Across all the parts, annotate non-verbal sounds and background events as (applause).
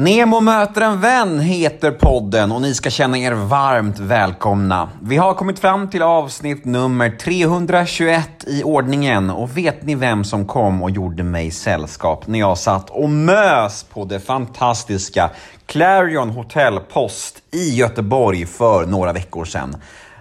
Nemo möter en vän heter podden och ni ska känna er varmt välkomna. Vi har kommit fram till avsnitt nummer 321 i ordningen och vet ni vem som kom och gjorde mig sällskap när jag satt och mös på det fantastiska Clarion Hotel Post i Göteborg för några veckor sedan?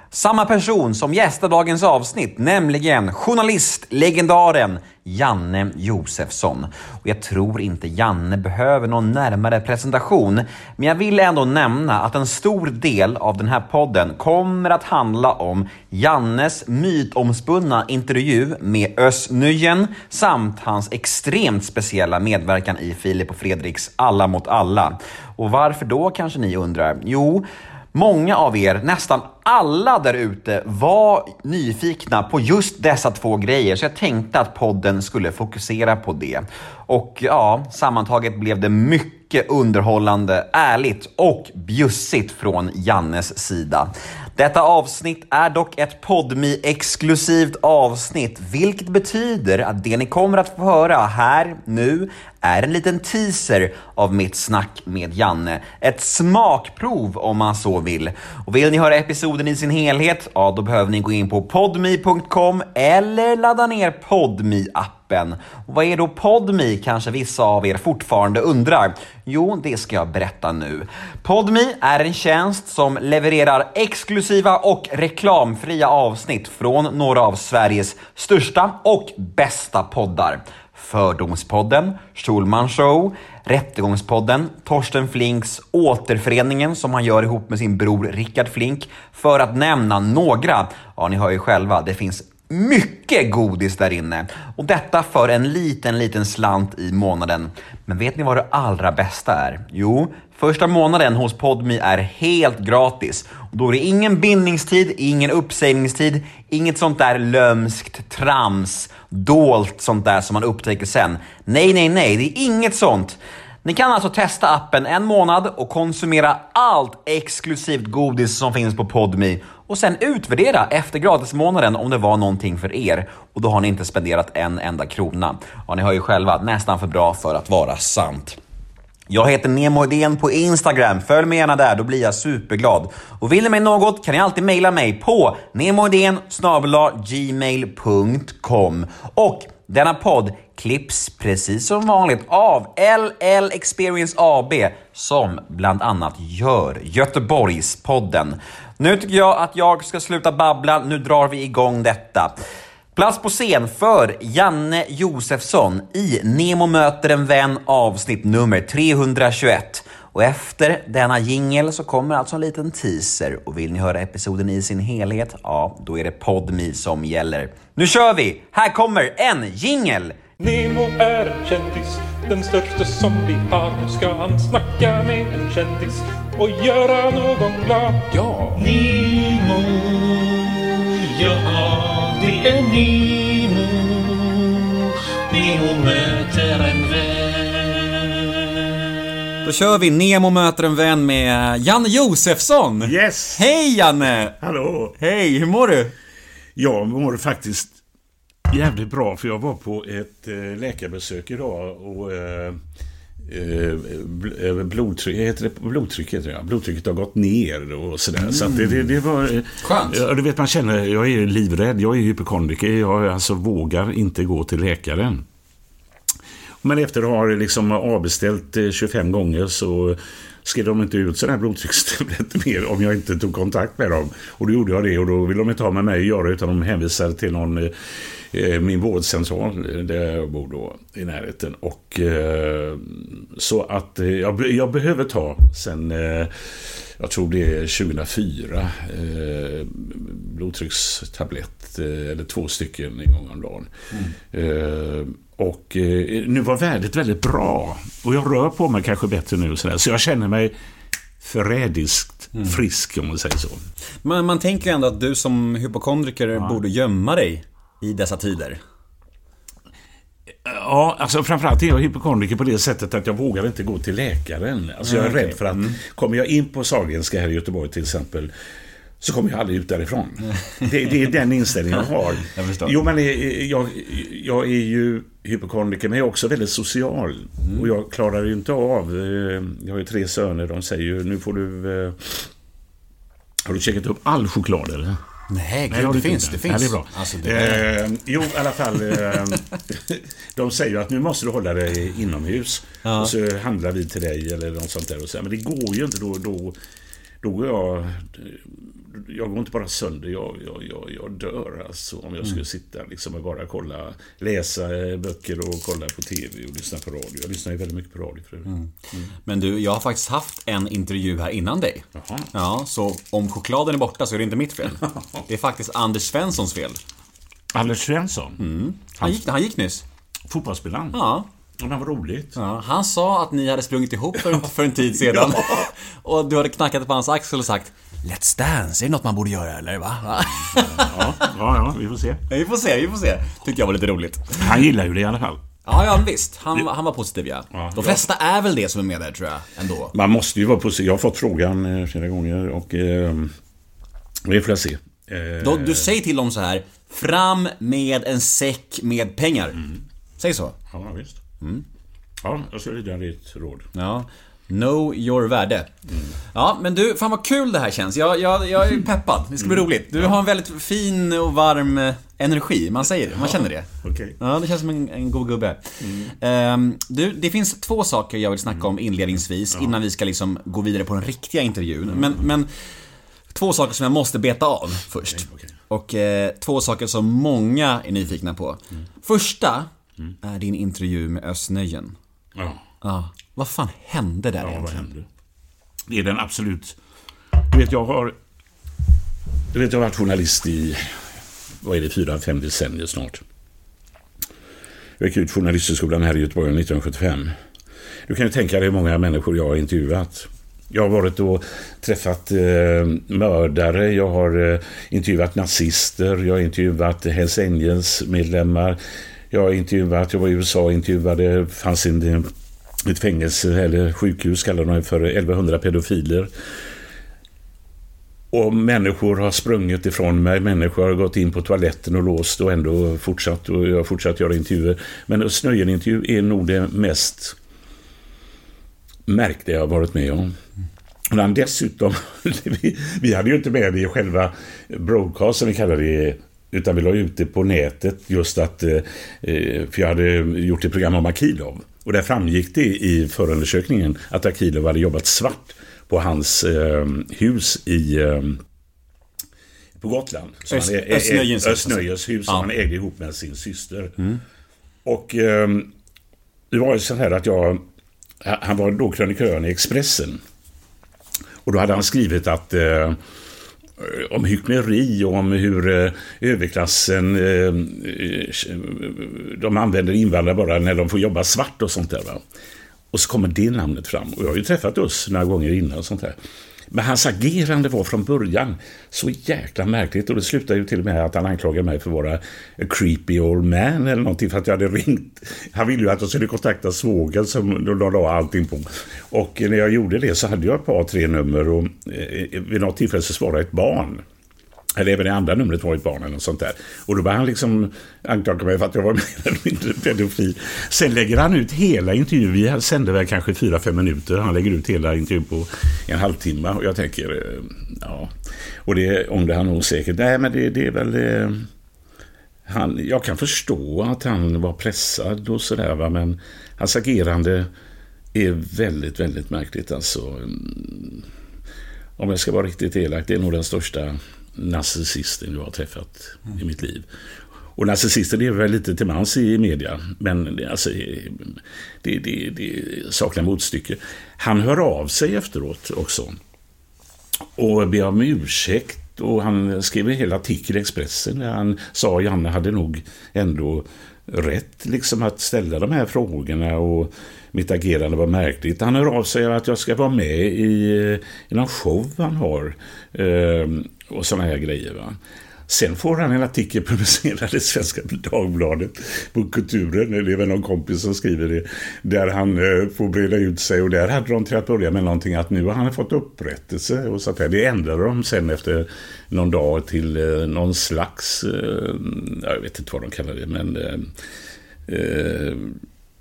Samma person som gästar dagens avsnitt, nämligen journalistlegendaren Janne Josefsson. Och jag tror inte Janne behöver någon närmare presentation, men jag vill ändå nämna att en stor del av den här podden kommer att handla om Jannes mytomspunna intervju med Özz Nujen samt hans extremt speciella medverkan i Filip och Fredriks Alla mot alla. Och varför då kanske ni undrar? Jo, Många av er, nästan alla där ute, var nyfikna på just dessa två grejer, så jag tänkte att podden skulle fokusera på det. Och ja, sammantaget blev det mycket underhållande, ärligt och bjussigt från Jannes sida. Detta avsnitt är dock ett podmi exklusivt avsnitt, vilket betyder att det ni kommer att få höra här nu är en liten teaser av mitt snack med Janne. Ett smakprov om man så vill. Och vill ni höra episoden i sin helhet, ja då behöver ni gå in på podme.com eller ladda ner podmi appen och vad är då Podmi kanske vissa av er fortfarande undrar? Jo, det ska jag berätta nu. Podmi är en tjänst som levererar exklusiva och reklamfria avsnitt från några av Sveriges största och bästa poddar. Fördomspodden, Schulman Show, Rättegångspodden, Torsten Flinks Återföreningen som han gör ihop med sin bror Rickard Flink. För att nämna några. Ja, ni hör ju själva, det finns mycket godis där inne. Och detta för en liten, liten slant i månaden. Men vet ni vad det allra bästa är? Jo, första månaden hos Podmi är helt gratis. Och då är det ingen bindningstid, ingen uppsägningstid, inget sånt där lömskt trams, dolt sånt där som man upptäcker sen. Nej, nej, nej, det är inget sånt. Ni kan alltså testa appen en månad och konsumera allt exklusivt godis som finns på Podmi och sen utvärdera efter gratismånaden om det var någonting för er. Och då har ni inte spenderat en enda krona. Ja, ni hör ju själva, nästan för bra för att vara sant. Jag heter Nemo Idén på Instagram. Följ mig gärna där, då blir jag superglad. Och vill ni mig något kan ni alltid mejla mig på nemoidén gmail.com. Och denna podd klipps precis som vanligt av LL Experience AB som bland annat gör Göteborgspodden. Nu tycker jag att jag ska sluta babbla, nu drar vi igång detta. Plats på scen för Janne Josefsson i Nemo möter en vän avsnitt nummer 321. Och efter denna jingel så kommer alltså en liten teaser och vill ni höra episoden i sin helhet, ja, då är det PodMe som gäller. Nu kör vi! Här kommer en jingel! Nemo är en kändis, den största som vi har. Nu ska han snacka med en kändis och göra någon glad. Ja! Nemo, ja det är Nemo. Nemo möter en vän. Då kör vi Nemo möter en vän med Janne Josefsson! Yes! Hej Janne! Hallå! Hej, hur mår du? Jag mår faktiskt jävligt bra för jag var på ett eh, läkarbesök idag och eh, eh, blodtryck, heter det, blodtryck heter det, blodtrycket har gått ner och sådär. Mm. Så det, det, det var... eh, Skönt. Ja, du vet, man känner, jag är livrädd, jag är hypokondriker, jag alltså vågar inte gå till läkaren. Men efter att ha liksom avbeställt eh, 25 gånger så skrev de inte ut sådana här blodtryckstabletter (laughs) mer om jag inte tog kontakt med dem. Och då gjorde jag det och då ville de inte ha med mig att göra utan de hänvisade till någon, eh, eh, min vårdcentral eh, där jag bor då i närheten. Och eh, så att eh, jag, jag behöver ta sen, eh, jag tror det är 2004, eh, blodtryckstablett, eh, eller två stycken en gång om dagen. Eh, och eh, nu var värdet väldigt bra. Och jag rör på mig kanske bättre nu. Så, så jag känner mig förrädiskt frisk om man säger så. Men man tänker ändå att du som hypokondriker borde gömma dig i dessa tider. Ja, alltså framförallt är jag hypokondriker på det sättet att jag vågar inte gå till läkaren. Alltså jag är okej. rädd för att kommer jag in på Sahlgrenska här i Göteborg till exempel så kommer jag aldrig ut därifrån. (laughs) Det, det är den inställningen jag har. Jag. Jo, men eh, jag, jag är ju hypokondriker, men jag är också väldigt social. Mm. Och jag klarar ju inte av... eh, Jag har ju tre söner, de säger ju nu får du... eh, Har du checkat upp all choklad eller? Nej, Nej, det finns. Det finns. Ja, det är bra. Alltså, det är... Eh, jo, i alla fall. Eh, (laughs) de säger ju att nu måste du hålla dig inomhus. Ja. Och så handlar vi till dig eller något sånt där. Och så, men det går ju inte. Då, då, då går jag... Jag går inte bara sönder, jag, jag, jag, jag dör alltså om jag skulle sitta liksom och bara kolla, läsa böcker och kolla på TV och lyssna på radio. Jag lyssnar ju väldigt mycket på radio för Men du, jag har faktiskt haft en intervju här innan dig. Jaha. Ja, så om chokladen är borta så är det inte mitt fel. (laughs) Det är faktiskt Anders Svenssons fel. Anders Svensson, Han gick, han gick nyss. fotbollsspelaren. Ja. Det var roligt. ja. Han sa att ni hade sprungit ihop för, för en tid sedan. (laughs) och du hade knackat på hans axel och sagt Let's Dance, är det något man borde göra eller? Va? Ja, ja, ja, vi får se. vi får se, vi får se. Tyckte jag var lite roligt. Han gillar ju det i alla fall. Ja, ja visst. Han, han var positiv ja. Ja, De flesta är väl det som är med där tror jag, ändå. Man måste ju vara positiv. Jag har fått frågan eh, flera gånger och eh, vi får se. Eh, Då, du säger till dem så här Fram med en säck med pengar. Säg så. Ja, visst. Ja, jag ska lyda ditt råd. Ja. Know your värde. Ja, men du, fan vad kul det här känns. Jag, jag, jag är peppad. Det ska bli roligt. Du har en väldigt fin och varm eh, energi. Man säger det, man känner det. Okej. Ja, det känns som en, en god gubbe. Ehm, du, det finns två saker jag vill snacka om inledningsvis innan vi ska liksom gå vidare på den riktiga intervjun. Men, men två saker som jag måste beta av först. Och eh, två saker som många är nyfikna på. Första är din intervju med Östnöjen. Ja. Ja, vad fan hände där ja, vad egentligen? hände? Det är den absolut... Du vet, jag har... Du vet, jag har varit journalist i... Vad är det? Fyra, fem decennier snart. Jag gick ut Journalisthögskolan här i Göteborg 1975. Du kan ju tänka dig hur många människor jag har intervjuat. Jag har varit och träffat eh, mördare, jag har eh, intervjuat nazister, jag har intervjuat Hells Angels-medlemmar. Jag har intervjuat, jag var i USA och intervjuade, fanns in ett fängelse eller sjukhus kallar de det för 1100 pedofiler. Och människor har sprungit ifrån mig, människor har gått in på toaletten och låst och ändå fortsatt och jag har fortsatt göra intervjuer. Men Snöjen-intervju är nog det mest märkliga jag har varit med om. Men dessutom, (laughs) vi, vi hade ju inte med det i själva broadcasten, vi kallar det, utan vi la ut det på nätet just att, eh, för jag hade gjort ett program om Akilov. Och där framgick det i förundersökningen att Akilov hade jobbat svart på hans eh, hus i eh, på Gotland. Som Öst- han ä- ä- Östnöjens hus, som Ja. han ägde ihop med sin syster. Och eh, det var ju så här att jag, han var då krönikören i Expressen. Och då hade han skrivit att eh, Eh, om hyckleri och om hur eh, överklassen eh, de använder invandrare bara när de får jobba svart och sånt där. Va? Och så kommer det namnet fram. Och jag har ju träffat oss några gånger innan och sånt där. Men hans agerande var från början så jäkla märkligt och det slutade ju till och med att han anklagade mig för att vara a creepy old man eller någonting för att jag hade ringt. Han ville ju att jag skulle kontakta svågen som de la allting på. Och när jag gjorde det så hade jag ett par, tre nummer och eh, vid något tillfälle så svarade ett barn. Eller även i andra numret var ett barn eller något sånt där. Och då började han liksom anklaga mig för att jag var mer eller mindre pedofil. Sen lägger han ut hela intervjun. Vi sände väl kanske fyra fem minuter. Han lägger ut hela intervjun på en halvtimme. Och jag tänker, eh, ja. Och det ångrar han nog säkert. Nej, men det, det är väl... Eh, han, jag kan förstå att han var pressad och sådär, va? men hans agerande är väldigt, väldigt märkligt. Alltså, mm. om jag ska vara riktigt elak, det är nog den största narcissisten jag har träffat i mitt liv. Och narcissister lever väl lite till mans i media, men alltså, det, det, det saknar motstycke. Han hör av sig efteråt också och ber om ursäkt och han skrev en hel artikel i Expressen där han sa att Janne hade nog ändå rätt liksom att ställa de här frågorna och mitt agerande var märkligt. Han hör av sig att jag ska vara med i, eh, i någon show han har eh, och sådana här grejer. Va? Sen får han en artikel publicerad i Svenska Dagbladet på Kulturen, det är väl någon kompis som skriver det, där han eh, får breda ut sig och där hade de till att börja med någonting att nu har han fått upprättelse och så där. Det ändrade de sen efter någon dag till eh, någon slags, eh, jag vet inte vad de kallar det, men eh,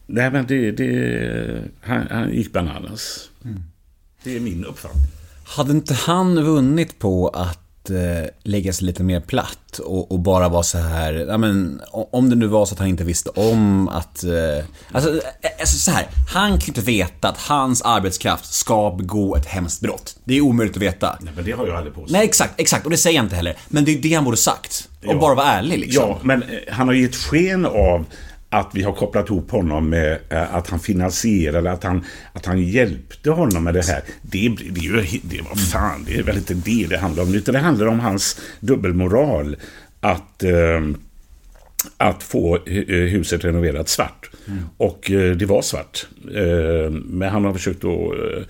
nej men det, det han, han gick bananas. Mm. Det är min uppfattning. Hade inte han vunnit på att eh, lägga sig lite mer platt och, och, bara vara så här, ja men om det nu var så att han inte visste om att, eh, alltså, eh, alltså så här, han kan ju inte veta att hans arbetskraft ska begå ett hemskt brott. Det är omöjligt att veta. Nej men det har jag aldrig påstått. Nej exakt, exakt och det säger jag inte heller. Men det är det han borde sagt. Och ja. bara vara ärlig liksom. Ja, men eh, han har gett sken av att vi har kopplat ihop honom med eh, att han finansierade, att han, att han hjälpte honom med det här. Det, det, är ju, det var fan, det är väl inte det det handlar om. Utan det handlar om hans dubbelmoral. Att, eh, att få huset renoverat svart. Mm. Och eh, det var svart. Eh, men han har försökt att... Eh...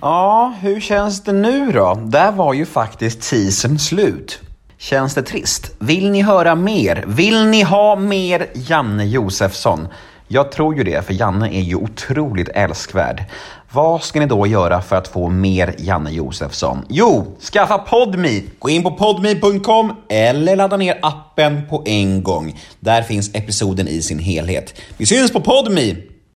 Ja, hur känns det nu då? Där var ju faktiskt teasern slut. Känns det trist? Vill ni höra mer? Vill ni ha mer Janne Josefsson? Jag tror ju det, för Janne är ju otroligt älskvärd. Vad ska ni då göra för att få mer Janne Josefsson? Jo, skaffa Podme! Gå in på podme.com eller ladda ner appen på en gång. Där finns episoden i sin helhet. Vi syns på Podme!